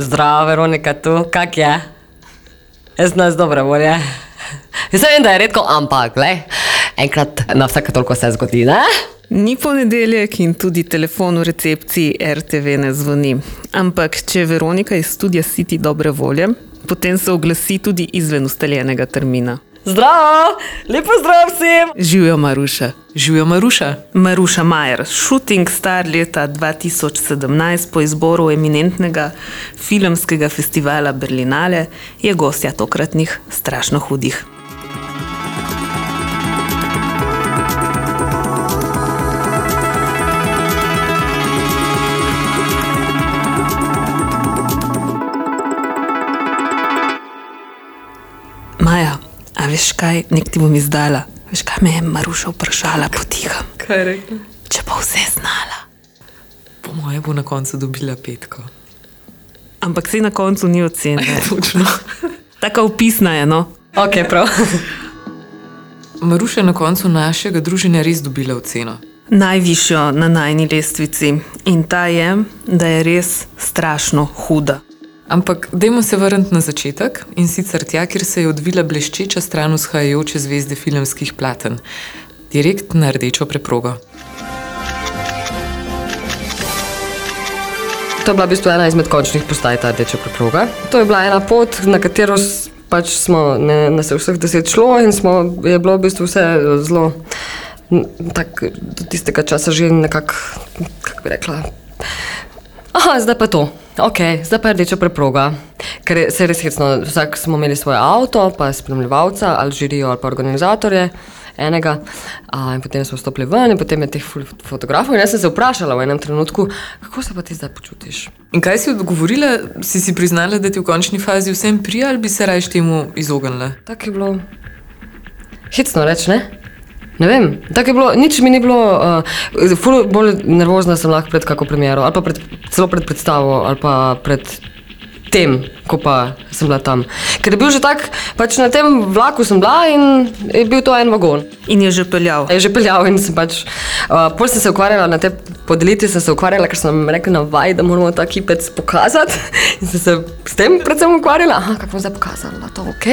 Zdravo, Veronika, tu, kak je? Jaz nas dobro volje. Jaz vem, da je redko, ampak, glej, enkrat na vsake toliko se zgodi, ne? Ni ponedeljek in tudi telefon v recepciji RTV ne zvoni. Ampak, če je Veronika iz studia City dobre volje, potem se oglasi tudi izven ustaljenega termina. Zdravo, lepo zdrav vsem! Živijo Maruša. Živijo Maruša. Maruša Majer, shooting star leta 2017 po izboru eminentnega filmskega festivala Berlinale, je gostja tokratnih strašno hudih. Veš kaj, nek ti bom izdala. Veš kaj me je Maruša vprašala, potiham. Kaj je rekla? Če pa vse znala. Po mojem bo na koncu dobila petko. Ampak se na koncu ni ocenila. Točno. Taka upisna je, no. Ok, prav. Maruša je na koncu našega druženja res dobila oceno. Najvišjo na najni lestvici. In ta je, da je res strašno huda. Ampak dajmo se vrniti na začetek in sicer tja, kjer se je odvila bleščeča stran vzhajajoče zvezde filmskih platen, direkt na rdečo preprogo. To je bila v bistvu ena izmed končnih postaj ta rdeča preproga. To je bila ena pot, na katero pač smo ne, nas je vseh deset šlo in smo, je bilo v bistvu vse zelo, n- tak, do tistega časa že nekako, kako bi rekla. Aha, zdaj pa to. Ok, zdaj pa rdeča preproga. Ker se res hecno, vsak smo imeli svoj avto, pa spremljevalca, ali žirijo, ali pa organizatorje enega. A, in potem smo stopili ven in potem je teh fotografov. In jaz sem se vprašala v enem trenutku, kako se pa ti zdaj počutiš. In kaj si odgovorila? Si si priznala, da ti v končni fazi vsem prija ali bi se raje temu izognila? Tako je bilo. Hecno reči, ne? Ne vem, tako je bilo, nič mi ni bilo, uh, bolj nervozna sem lahko pred kako premiero, ali pa pred, celo pred predstavo, ali pa pred tem, ko pa sem bila tam. Ker je bil že tak, pač na tem vlaku sem bila in je bil to en vagon. In je že peljal. Je že peljal in sem pač, uh, pol sem se ukvarjala na te podelitvi, sem se ukvarjala, ker sem rekla na vaj, da moramo ta kipec pokazati. In sem se s tem predvsem ukvarjala, aha, kako bom zdaj pokazala, to ok.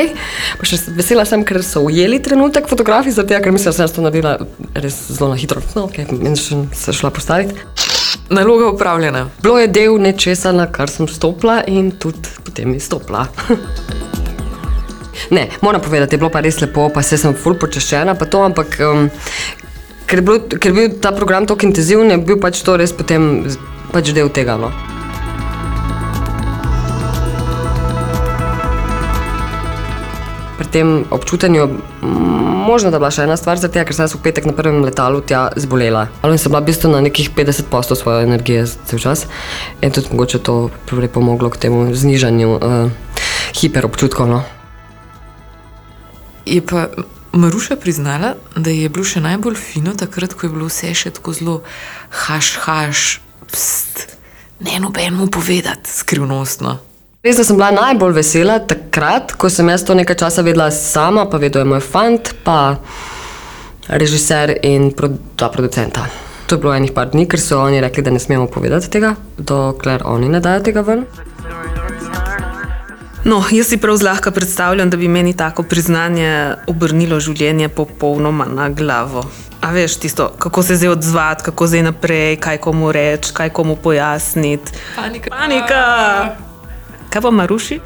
Pa še vesela sem, ker so ujeli trenutek fotografij, zato ker mislim, da sem to naredila res zelo na hitro. No, ok, in še se šla postaviti. Naloga upravljena. Bilo je del nečesa, na kar sem stopila in tudi potem izstopila. ne, moram povedati, je bilo pa res lepo, pa se sem ful počaščena, pa to, ampak um, ker, je bilo, ker je bil ta program tako intenziven, je bil pač to res potem pač del tega. No. Pri tem občutenju, mm, možno da bila še ena stvar, zato ker sem jaz v petek na prvem letalu tja zbolela. Ali sem bila v bistvu na nekih 50% svoje energije cel čas in tudi mogoče to pripomoglo k temu znižanju uh, hiperobčutkov. No. Je pa Maruša priznala, da je bilo še najbolj fino takrat, ko je bilo vse še tako zelo haš, haš, pst, ne nobenemu povedati, skrivnostno. Res, da sem bila najbolj vesela takrat, ko sem jaz to nekaj časa vedela sama, pa vedel je moj fant, pa režiser in pro, dva producenta. To je bilo enih par dni, ker so oni rekli, da ne smemo povedati tega, dokler oni ne dajo tega ven. No, jaz si prav zlahka predstavljam, da bi meni tako priznanje obrnilo življenje popolnoma na glavo. A veš tisto, kako se zdaj odzvati, kako zdaj naprej, kaj komu reči, kaj komu pojasniti. Panika. Panika! Kaj pa Maruši?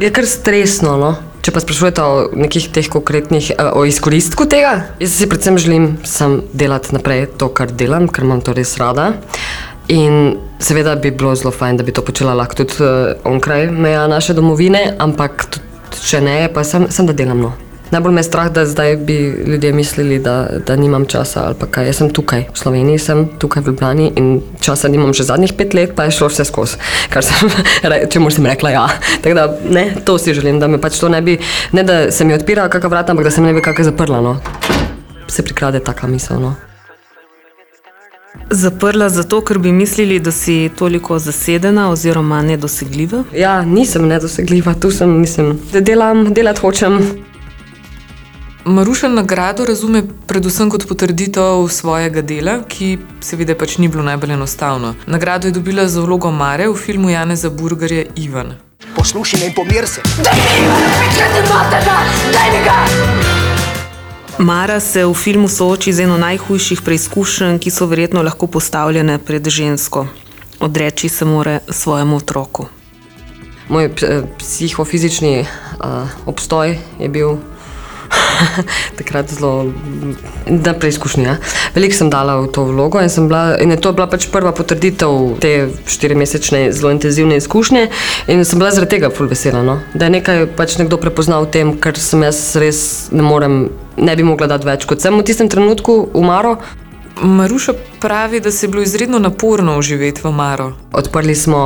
Je kar stresno, no? če pa sprašujete o nekih teh konkretnih, eh, o izkoristku tega. Jaz si predvsem želim sam delati naprej to, kar delam, ker imam to res rada. In seveda bi bilo zelo fajn, da bi to počela lahko tudi uh, onkraj meja naše domovine, ampak tudi če ne, pa sem, sem da delam. No. Najbolj me je strah, da zdaj bi ljudje mislili, da, da nimam časa ali kaj. Jaz sem tukaj, v Sloveniji sem, tukaj v Ljubljani in časa nimam že zadnjih pet let, pa je šlo vse skozi, kar sem, re- čemu sem rekla ja. Tako da ne, to si želim, da me pač to ne bi, ne da se mi odpira kakšna vrata, ampak da se mi ne bi kakšna zaprla. No. Se prikrade taka misel. No. Zaprla zato, ker bi mislili, da si toliko zasedena oziroma nedosegljiva. Ja, nisem nedosegljiva, tu sem, mislim, da delam, delati hočem. Maruša nagrado razume predvsem kot potrditev svojega dela, ki seveda pač ni bilo najbolj enostavno. Nagrado je dobila za vlogo Mare v filmu Janeza Burgerja Ivan. Poslušaj me in pomir se. Mara se v filmu sooči z eno najhujših preizkušenj, ki so verjetno lahko postavljene pred žensko. Odreči se more svojemu otroku. Moj eh, psihofizični uh, obstoj je bil takrat zelo na preizkušnji. Ja. Veliko sem dala v to vlogo in, bila, in je to bila pač prva potrditev te štirimesečne zelo intenzivne izkušnje. In sem bila zaradi tega ful vesela, no? da je nekaj pač nekdo prepoznal v tem, kar sem jaz res ne morem, ne bi mogla dati več, kot sem v tistem trenutku umaro. Maruša pravi, da se je bilo izredno naporno živeti v Maro. Odprli smo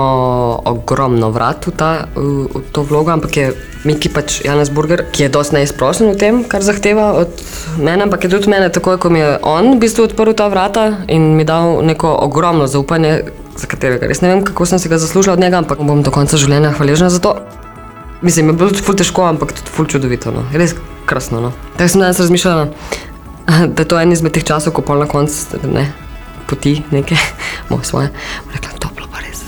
ogromno vrat v, ta, v, v to vlogo, ampak je Miki pač Janez Burger, ki je dosti neizprošen v tem, kar zahteva od mene, ampak je tudi mene, takoj ko mi je on v bistvu odprl ta vrata in mi dal neko ogromno zaupanje, za katerega res ne vem, kako sem se ga zaslužila od njega, ampak bom do konca življenja hvaležna za to. Mislim, je bilo tudi ful težko, ampak tudi ful čudovito, no. res krasno. No. Tako sem danes razmišljala, da je to en izmed teh časov, ko pol na koncu ne, poti neke, moj svoje. Rekla, to je bilo pa res.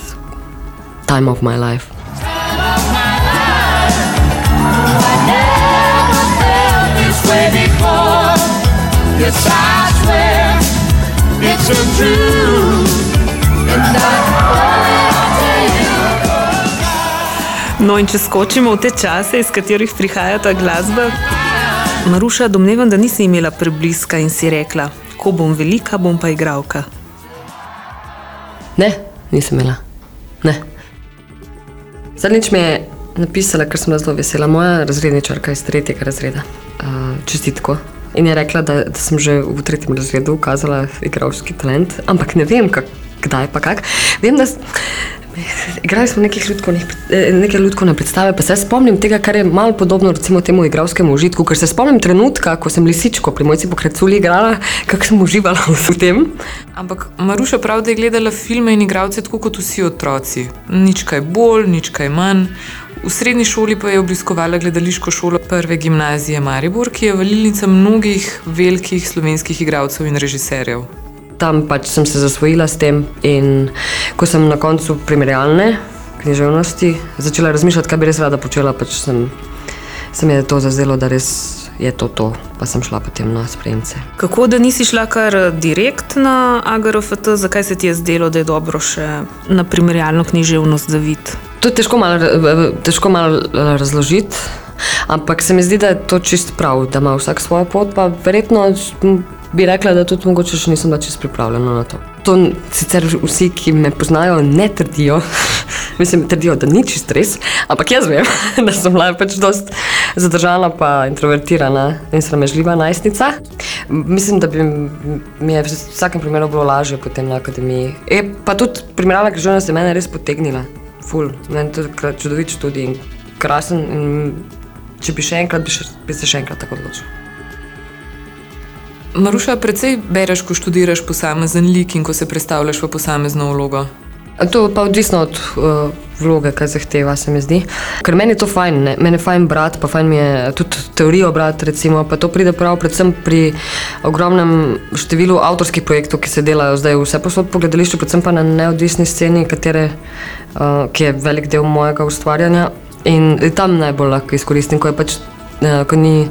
Time of my life. Yes, I swear it's truth. And No, in če skočimo v te čase, iz katerih prihaja ta glasba, Maruša, domnevam, da nisi imela prebliska in si rekla, ko bom velika, bom pa igralka. Ne, nisem imela. Ne. Zadnjič mi je napisala, ker sem bila zelo vesela, moja razredničarka iz tretjega razreda. Uh, čestitko. In je rekla, da, da sem že v tretjem razredu ukazala igralski talent, ampak ne vem, kak, kdaj pa kak. Vem, da igrali smo nekih ljudkovnih, eh, neke ljudkovne predstave, pa se spomnim tega, kar je malo podobno recimo temu igralskemu užitku, ker se spomnim trenutka, ko sem lisičko pri mojci po Kreculi igrala, kako sem uživala v tem. Ampak Maruša pravi, da je gledala filme in igralce tako kot vsi otroci. Nič kaj bolj, nič kaj manj. V srednji šoli pa je obiskovala gledališko šolo prve gimnazije Maribor, ki je valilnica mnogih velikih slovenskih igralcev in režiserjev. Tam pač sem se zasvojila s tem in ko sem na koncu primerjalne književnosti začela razmišljati, kaj bi res rada počela, pač sem, se mi je to zazdelo, da res je to to, pa sem šla potem na spremce. Kako da nisi šla kar direkt na AGRFT, zakaj se ti je zdelo, da je dobro še na primerjalno književnost zaviti? To je težko malo, težko malo eh, razložiti, ampak se mi zdi, da je to čist prav, da ima vsak svojo pot, pa verjetno bi rekla, da tudi mogoče še nisem bila čist pripravljena na to. To sicer vsi, ki me poznajo, ne trdijo. Mislim, trdijo, da ni čist res, ampak jaz vem, da sem bila pač dost zadržana, pa introvertirana in sramežljiva najstnica. Mislim, da bi mi je v vsakem primeru bilo lažje potem na akademiji. E, pa tudi primerjalna književnost je mene res potegnila. Ful, meni je to krat čudovit študij in krasen. In če bi še enkrat, bi, še, bi se še enkrat tako odločil. Maruša, precej bereš, ko študiraš posamezen lik in ko se predstavljaš v posamezno vlogo. To pa odvisno od uh, vloge, kaj zahteva, se mi zdi. Ker meni je to fajn, ne? meni je fajn brati, pa fajn mi je tudi teorijo brati, recimo, pa to pride prav predvsem pri ogromnem številu avtorskih projektov, ki se delajo zdaj vse posod po gledališču, predvsem pa na neodvisni sceni, katere, uh, ki je velik del mojega ustvarjanja. In tam najbolj lahko izkoristim, ko je pač eh, ko ni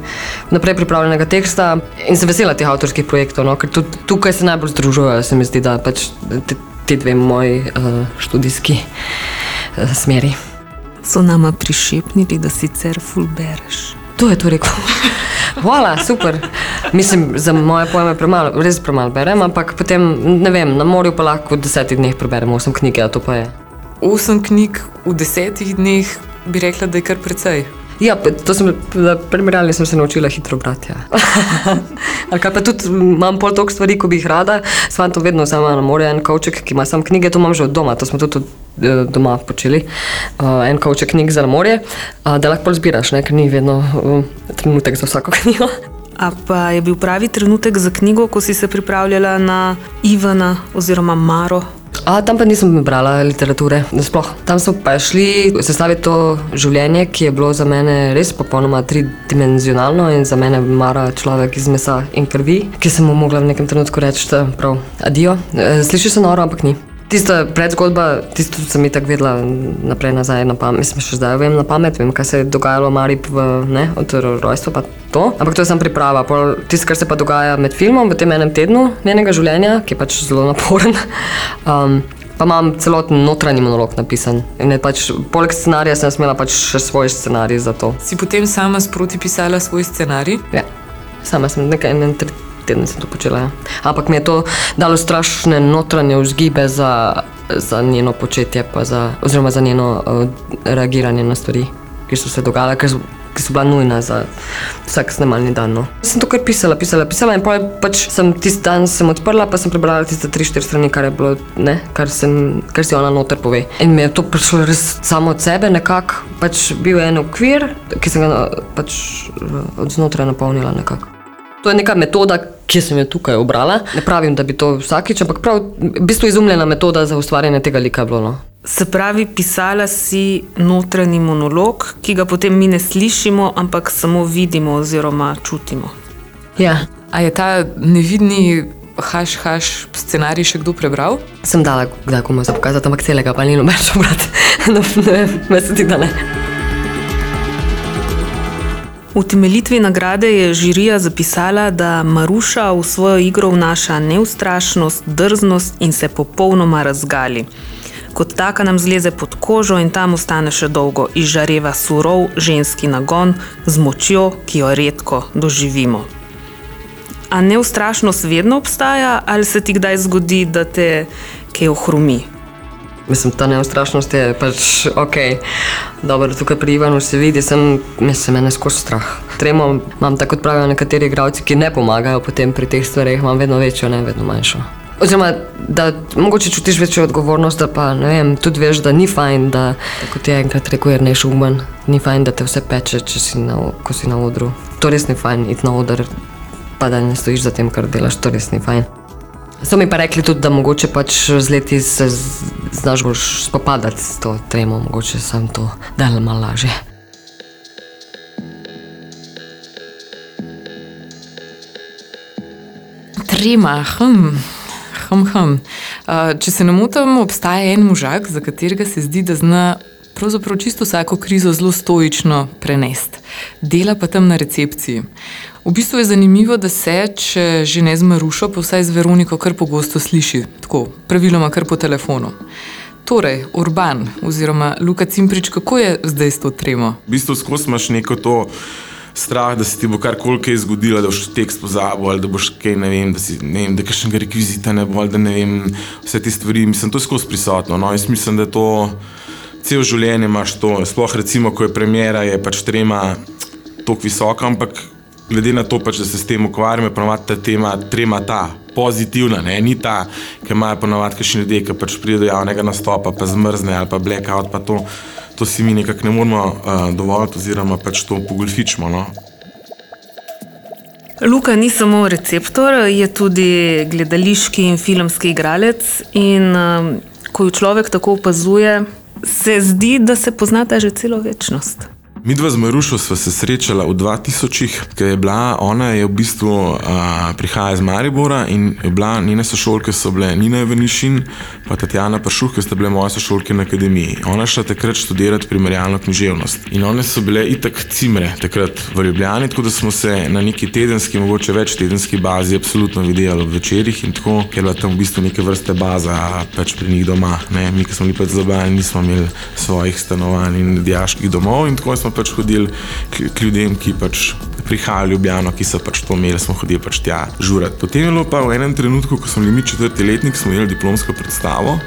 naprej pripravljenega teksta in sem vesela teh avtorskih projektov, no, ker tudi tukaj se najbolj združujejo, se mi zdi, da pač ti, ti dve moji uh, študijski uh, smeri. So nama prišepnili, da sicer ful bereš. To je to rekel. Hvala, super. Mislim, za moje pojme premalo, res premalo berem, ampak potem, ne vem, na morju pa lahko v desetih dneh preberem osem knjig, a to pa je. Osem knjig v desetih dneh bi rekla, da je kar precej. Ja, to sem, na primerjalni sem se naučila hitro brati. Ja. Ali pa tudi imam pol toliko stvari, ko bi jih rada, s fantom vedno sama na morje, en kavček, ki ima sam knjige, to imam že od doma, to smo tudi od, eh, doma počeli. Uh, en kavček knjig za morje, uh, da lahko zbiraš, ne, ker ni vedno uh, trenutek za vsako knjigo. A pa je bil pravi trenutek za knjigo, ko si se pripravljala na Ivana oziroma Maro? A, tam pa nisem brala literature, sploh. Tam smo pa šli sestaviti to življenje, ki je bilo za mene res popolnoma tridimenzionalno in za mene mara človek iz mesa in krvi, ki sem mu mogla v nekem trenutku reči, prav, adijo. E, Sliši se noro, ampak ni. Tista predzgodba, tisto sem itak vedela naprej nazaj na pamet, mislim, še zdaj vem na pamet, vem, kaj se je dogajalo v Marib, ne, od rojstva pa to. Ampak to je samo priprava. Tisto, kar se pa dogaja med filmom v tem enem tednu njenega življenja, ki je pač zelo naporen, um, pa imam celoten notranji monolog napisan. Ne, pač, poleg scenarija sem smela pač še svoj scenarij za to. Si potem sama sproti pisala svoj scenarij? Ja, sama sem nekaj 31 teden sem to počela. Ja. Ampak mi je to dalo strašne notranje vzgibe za, za njeno početje, za, oziroma za njeno uh, reagiranje na stvari, ki so se dogajale, ker, ki so bila nujna za vsak snemalni dan. No. Sem to kar pisala, pisala, pisala in pač sem tisti dan sem odprla, pa sem prebrala tiste tri, štiri strani, kar je bilo, ne, kar, sem, kar si ona noter pove. In mi je to prišlo res samo od sebe, nekako pač bil je en okvir, ki sem ga eh, pač eh, od znotraj napolnila nekako. To je neka metoda, ki sem jo tukaj obrala. Ne pravim, da bi to vsakič, ampak prav, v bistvu izumljena metoda za ustvarjanje tega lika je bilo. No. Se pravi, pisala si notranji monolog, ki ga potem mi ne slišimo, ampak samo vidimo oziroma čutimo. Ja. A je ta nevidni haš, haš scenarij še kdo prebral? Sem dala kdaj komu za pokazati, ampak celega pa ni noben šel brati. No, ne vem, mislim, da ne. V temeljitvi nagrade je žirija zapisala, da Maruša v svojo igro vnaša neustrašnost, drznost in se popolnoma razgali. Kot taka nam zleze pod kožo in tam ostane še dolgo, izžareva surov ženski nagon z močjo, ki jo redko doživimo. A neustrašnost vedno obstaja, ali se ti kdaj zgodi, da te kaj ohrumi? Mislim, ta neustrašnost je pač ok. Dobro, tukaj pri Ivanu se vidi, sem, mislim, mene skozi strah. Tremo imam, tako pravijo nekateri igralci, ki ne pomagajo potem pri teh stvareh, imam vedno večjo, ne vedno manjšo. Oziroma, da mogoče čutiš večjo odgovornost, da pa ne vem, tudi veš, da ni fajn, da kot je enkrat rekel, je neš umen, ni fajn, da te vse peče, če si na, ko si na odru. To res ni fajn, iti na oder, pa da ne stojiš za tem, kar delaš, to res ni fajn. So mi pa rekli tudi, da mogoče pač z leti se znaš bolj spopadati s to tremo, mogoče sem to dal malo lažje. Trema, hm. Hm, hm. Uh, če se ne motim, obstaja en možak, za katerega se zdi, da zna pravzaprav čisto vsako krizo zelo stoično prenesti. Dela pa tam na recepciji. V bistvu je zanimivo, da se, če že ne z Marušo, pa vsaj z Veroniko kar pogosto sliši, tako, praviloma kar po telefonu. Torej, Urban oziroma Luka Cimprič, kako je zdaj s to tremo? V bistvu skozi imaš neko to strah, da se ti bo karkoli kaj zgodilo, da boš tekst pozabil ali da boš kaj, ne vem, da si, ne vem, da kakšnega rekvizita ne bo ali da ne vem, vse te stvari. Mislim, to je skozi prisotno. No, jaz mislim, da to cel življenje imaš to. Sploh recimo, ko je premjera, je pač trema tako visoka, ampak glede na to, pač, da se s tem ukvarjam, je ponovadi ta tema trema ta. Pozitivna, ne? ni ta, ki imajo ponovadi kakšni ljudje, ki pač pride do javnega nastopa, pa zmrzne ali pa blackout, pa to, to si mi nekako ne moremo uh, dovoliti, oziroma pač to pogolfičmo. No? Luka ni samo receptor, je tudi gledališki in filmski igralec. In um, ko jo človek tako opazuje, se zdi, da se poznata že celo večnost. Mi dva z Marušo sva se srečala v 2000-ih, ker je bila, ona je v bistvu uh, prihaja iz Maribora in bila, njene sošolke so bile Nina Evanišin pa Tatjana Pašuh, ki sta bile moje sošolke na akademiji. Ona šla takrat študirati primerjalno književnost. In one so bile itak cimre takrat v Ljubljani, tako da smo se na neki tedenski, mogoče več tedenski bazi absolutno videli ob večerjih in tako, ker je bila tam v bistvu neke vrste baza pač pri njih doma. Ne? Mi, ki smo bili pač z Ljubljani, nismo imeli svojih stanovanj in dijaških domov in tako smo pač hodili k, k ljudem, ki pač prihajajo v Ljubljano, ki so pač to imeli, smo hodili pač tja žurati. Potem je bilo pa v enem trenutku, ko smo bili mi četrti letnik, smo imeli diplomsko predstavo,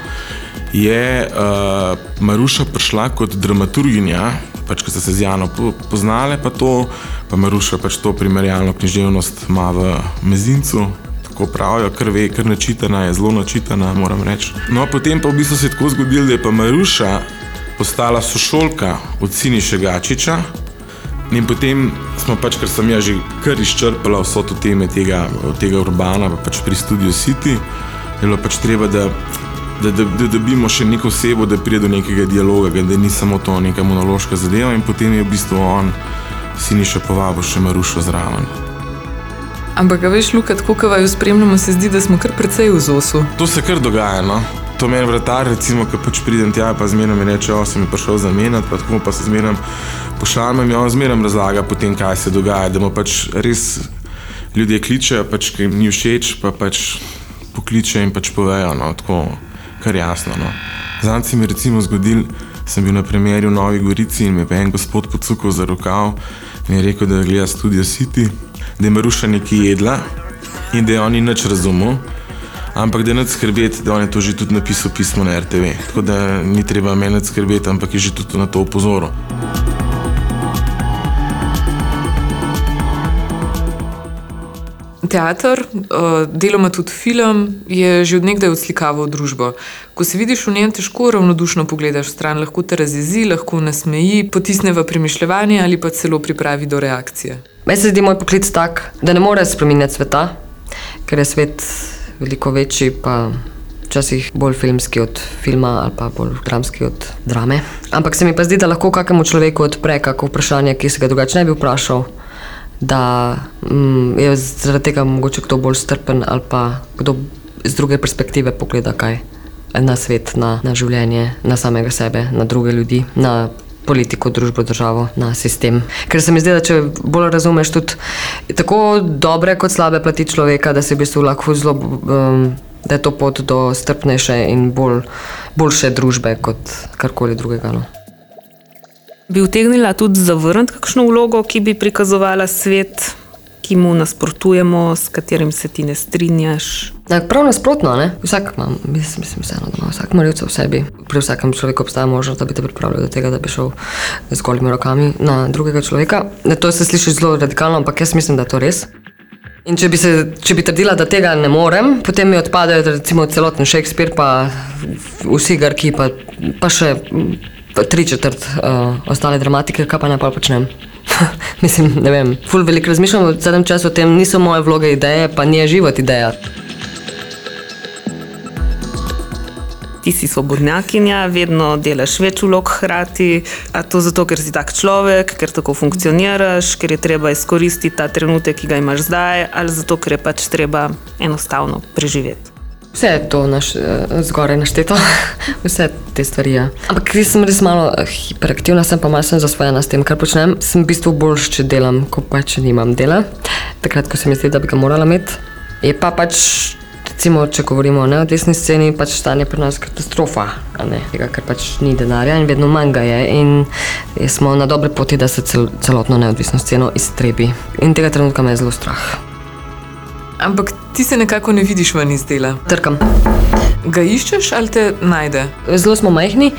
je uh, Maruša prišla kot dramaturginja, pač ko so se z Jano po- poznale, pa to, pa Maruša pač to primerjalno književnost ima v mezincu. Tako pravijo, kar ve, kar načitana je, zelo načitana, moram reči. No, potem pa v bistvu se je tako zgodilo, da je pa Maruša postala sošolka od Siniša Gačiča. In potem smo pač, ker sem jaz že kar izčrpala vso to teme tega, tega urbana, pa pač pri studiu City, je bilo pač treba, da da, da, da dobimo še neko osebo, da pride do nekega dialoga, da ni samo to neka monološka zadeva in potem je v bistvu on si ni še povabil še Marušo zraven. Ampak, veš, Luka, kot vaju spremljamo, se zdi, da smo kar precej v zosu. To se kar dogaja. No? To meni vratar, recimo, ko pač pridem tja, pa zmeraj mi reče, o, sem prišel zamenjati, pa tako pa se zmeraj pošalim, on zmeraj razlaga potem, kaj se dogaja, da mu pač res ljudje kličejo, pač, ki jim ni všeč, pa pač pokličejo in pač povejo, no, tako kar jasno. No. Zanj se mi recimo zgodil, sem bil na premjeri v Novi Gorici in me pa en gospod pocukal za rokav in je rekel, da gleda Studio City, da je Maruša nekaj jedla in da je on ni nič razumel. Ampak da nad skrbeti, da on je to že tudi napisal pismo na RTV. Tako da ni treba meni skrbeti, ampak je že tudi na to upozoril. Teater, eh, deloma tudi film, je že odnegdaj odslikával družbo. Ko se vidiš v njem, težko ravnodušno pogledaš stran, lahko te razjezi, lahko nasmeji, potisne v premišljanje ali pa celo pripravi do reakcije. Meni se zdi moj poklic tak, da ne more spremenjati sveta, ker je svet veliko večji, pa včasih bolj filmski od filma ali pa bolj dramski od drame. Ampak se mi pa zdi, da lahko kakemu človeku odpre kako vprašanje, ki se ga drugače ne bi vprašal. Da mm, je zaradi tega mogoče kdo bolj strpen ali pa kdo z druge perspektive pogleda kaj na svet, na, na življenje, na samega sebe, na druge ljudi, na politiko, družbo, državo, na sistem. Ker se mi zdi, da če bolj razumeš tudi tako dobre kot slabe plati človeka, da se v bistvu lahko zelo, um, da je to pot do strpnejše in bolj, boljše družbe kot karkoli drugega. No. Bi utegnila tudi zavrniti kakšno vlogo, ki bi prikazovala svet, ki mu nasprotujemo, s katerim se ti ne strinjaš. Ja, prav nasprotno, ne? vsak ima, mislim, mislim vseeno, da ima vsak morilce v sebi. Pri vsakem človeku obstaja možnost, da bi te pripravili do tega, da bi šel z golimi rokami na drugega človeka. Ne, to se sliši zelo radikalno, ampak jaz mislim, da je to res. In če bi, se, če bi trdila, da tega ne morem, potem mi odpadejo recimo celoten Shakespeare, pa vsi Grki, pa, pa še tri četrt uh, ostale dramatike, kaj pa ne pa počnem. Mislim, ne vem. Ful veliko razmišljam v zadnjem času o tem, niso moje vloge ideje, pa ni život ideja. Ti si svobodnjakinja, vedno delaš več vlog hkrati. A to zato, ker si tak človek, ker tako funkcioniraš, ker je treba izkoristiti ta trenutek, ki ga imaš zdaj, ali zato, ker je pač treba enostavno preživeti. Vse je to naš, eh, zgoraj našteto, vse te stvari. Ja. Ampak res sem res malo eh, hiperaktivna, sem pa malo sem zasvojena s tem, kar počnem. Sem v bistvu boljš, če delam, kot pa če nimam dela. Takrat, ko se mi zdi, da bi ga morala imeti. Je pa pač, recimo, če govorimo o neodvisni sceni, pač stanje pri nas katastrofa. Tega, ker pač ni denarja in vedno manj ga je. In smo na dobri poti, da se cel, celotno neodvisno sceno iztrebi. In tega trenutka me je zelo strah. Ampak ti se nekako ne vidiš ven iz dela. Trkam. Ga iščeš ali te najde? Zelo smo majhni,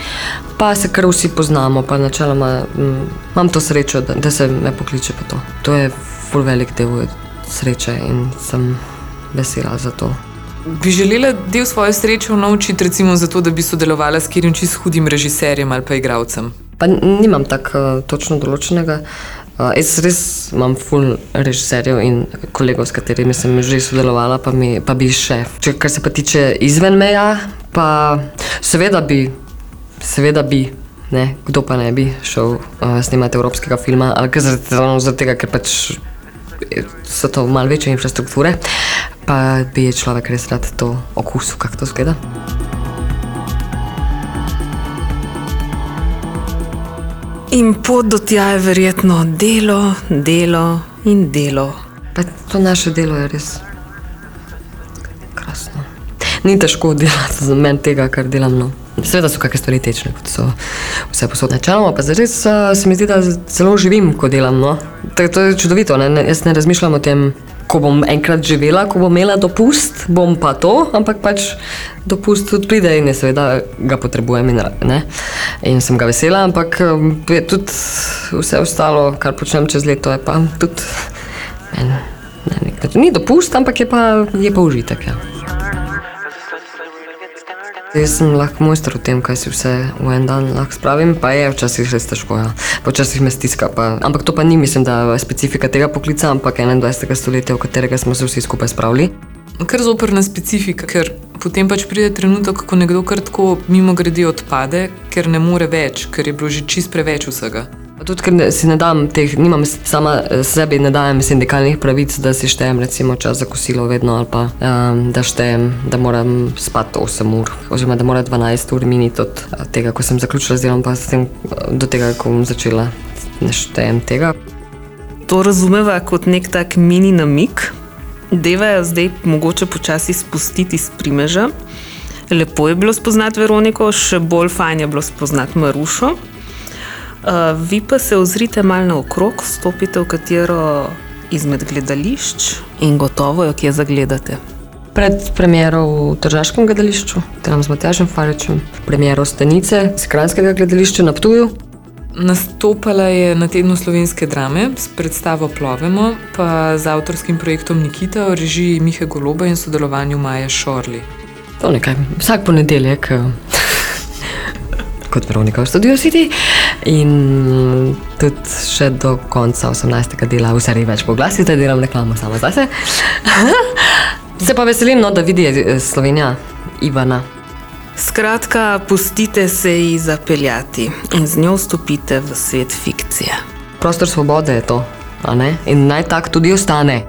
pa se kar vsi poznamo. Pa načeloma mm, imam to srečo, da, da se me pokliče pa to. To je ful velik del sreče in sem vesela za to. Bi želela del svoje sreče unovčiti, recimo zato, da bi sodelovala s katerim čist hudim režiserjem ali pa igralcem? Pa nimam tako uh, točno določenega. Uh, jaz res imam ful režiserjev in kolegov, s katerimi sem že sodelovala, pa, mi, pa bi še. Če, kar se pa tiče izven meja, pa seveda bi, seveda bi. Ne, kdo pa ne bi šel uh, snemati evropskega filma, ali kar zaradi, zaradi tega, ker pač so to malo večje infrastrukture, pa bi človek res rad to okusil, kako to zgleda. In pot do tja je verjetno delo, delo in delo. Pa to naše delo je res krasno. Ni težko delati za meni tega, kar delam. No. Seveda so kakšne stvari tečne, kot so vse posod načeloma, pa res uh, se mi zdi, da zelo živim, ko delam. No. To, je čudovito? Ne, jaz ne razmišljam o tem, ko bom enkrat živela, ko bom imela dopust, bom pa to, ampak pač dopust tudi pride in jaz seveda ga potrebujem in, ne? in sem ga vesela, ampak um, je tudi vse ostalo, kar počnem čez leto, je pa tudi na nek način. Ni dopust, ampak je pa, je pa užitek. Ja. Jaz sem lahko mojster v tem, kaj si vse v en dan lahko spravim, pa je včasih res težko. Ja. Včasih me stiska. Pa. Ampak to pa ni, mislim, da je specifika tega poklica, ampak 21. stoletja, v katerega smo se vsi skupaj spravili. kar zoprna specifika, ker potem pač pride trenutek, ko nekdo kar tako mimo grede odpade, ker ne more več, ker je bilo že čist preveč vsega. Pa Tudi, ker si ne dam teh, nimam sama eh, sebi, ne dajem sindikalnih pravic, da si štejem recimo čas za kosilo vedno ali pa um, da štejem, da moram spati 8 ur, oziroma da mora 12 ur miniti od eh, tega, ko sem zaključila z delom, pa tem, eh, do tega, ko bom začela. Ne štejem tega. To razumeva kot nek tak mini namik. Deva je zdaj mogoče počasi spustiti iz primeža. Lepo je bilo spoznati Veroniko, še bolj fajn je bilo spoznati Marušo. Uh, vi pa se ozrite malo naokrog, stopite v katero izmed gledališč in gotovo jo kje zagledate. Pred premjero v Tržaškem gledališču, tam z Matjažem Faričem, premjero Stanice, z Kranskega gledališča na Ptuju. Nastopala je na tednu slovenske drame s predstavo Plovemo, pa z avtorskim projektom Nikita v režiji Mihe Goloba in sodelovanju Maje Šorli. To nekaj, vsak ponedeljek, eh, kot Veronika v Studio City. In tudi še do konca 18. dela, v seriji več poglasov, da delam reklamo sama zase. Se pa veselim, no, da vidi eh, Slovenija Ivana. Skratka, pustite se ji zapeljati in z njo vstopite v svet fikcije. Prostor svobode je to, a ne? In naj tak tudi ostane.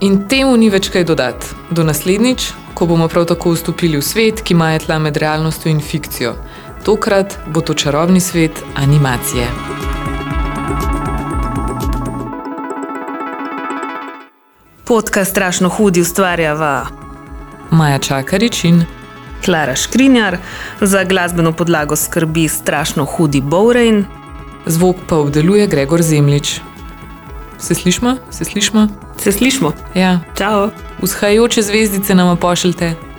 In temu ni več kaj dodati. Do naslednjič, ko bomo prav tako vstopili v svet, ki ima tla med realnostjo in fikcijo. Tokrat bo to čarobni svet animacije. Podcast Strašno hudi ustvarjava Maja Čakarič in Klara Škrinjar, za glasbeno podlago skrbi Strašno hudi Bowrain. zvok pa obdeluje Gregor Zemlič. Se slišmo? Se slišmo? Se slišmo? Ja, Čau! vzhajajoče zvezdice nam pošljite.